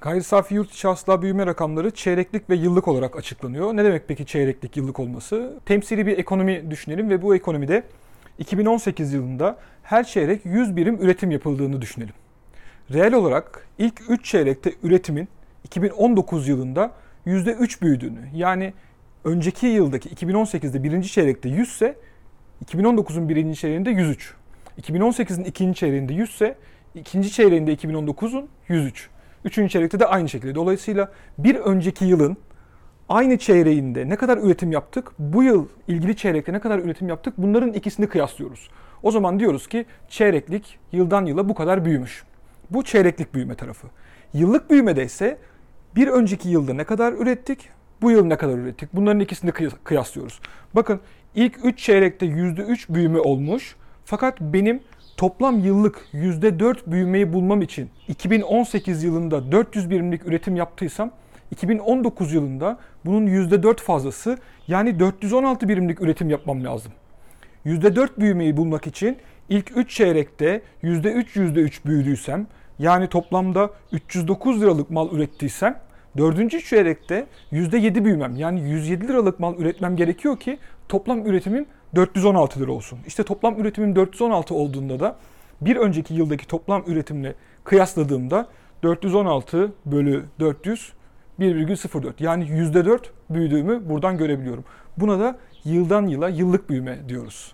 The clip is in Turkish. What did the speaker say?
Gayri safi yurt içi hasıla büyüme rakamları çeyreklik ve yıllık olarak açıklanıyor. Ne demek peki çeyreklik, yıllık olması? Temsili bir ekonomi düşünelim ve bu ekonomide 2018 yılında her çeyrek 100 birim üretim yapıldığını düşünelim. Reel olarak ilk 3 çeyrekte üretimin 2019 yılında %3 büyüdüğünü yani önceki yıldaki 2018'de birinci çeyrekte 100 ise 2019'un birinci çeyreğinde 103. 2018'in ikinci çeyreğinde 100 ise ikinci çeyreğinde 2019'un 103. Üçüncü çeyrekte de aynı şekilde. Dolayısıyla bir önceki yılın aynı çeyreğinde ne kadar üretim yaptık, bu yıl ilgili çeyrekte ne kadar üretim yaptık bunların ikisini kıyaslıyoruz. O zaman diyoruz ki çeyreklik yıldan yıla bu kadar büyümüş. Bu çeyreklik büyüme tarafı. Yıllık büyümede ise bir önceki yılda ne kadar ürettik, bu yıl ne kadar ürettik? Bunların ikisini kıyas- kıyaslıyoruz. Bakın ilk 3 çeyrekte %3 büyüme olmuş. Fakat benim toplam yıllık %4 büyümeyi bulmam için 2018 yılında 400 birimlik üretim yaptıysam 2019 yılında bunun %4 fazlası yani 416 birimlik üretim yapmam lazım. %4 büyümeyi bulmak için ilk 3 çeyrekte %3 %3 büyüdüysem yani toplamda 309 liralık mal ürettiysem 4. çeyrekte %7 büyümem yani 107 liralık mal üretmem gerekiyor ki toplam üretimim 416 lira olsun. İşte toplam üretimim 416 olduğunda da bir önceki yıldaki toplam üretimle kıyasladığımda 416 bölü 400 1,04 yani %4 büyüdüğümü buradan görebiliyorum. Buna da yıldan yıla yıllık büyüme diyoruz.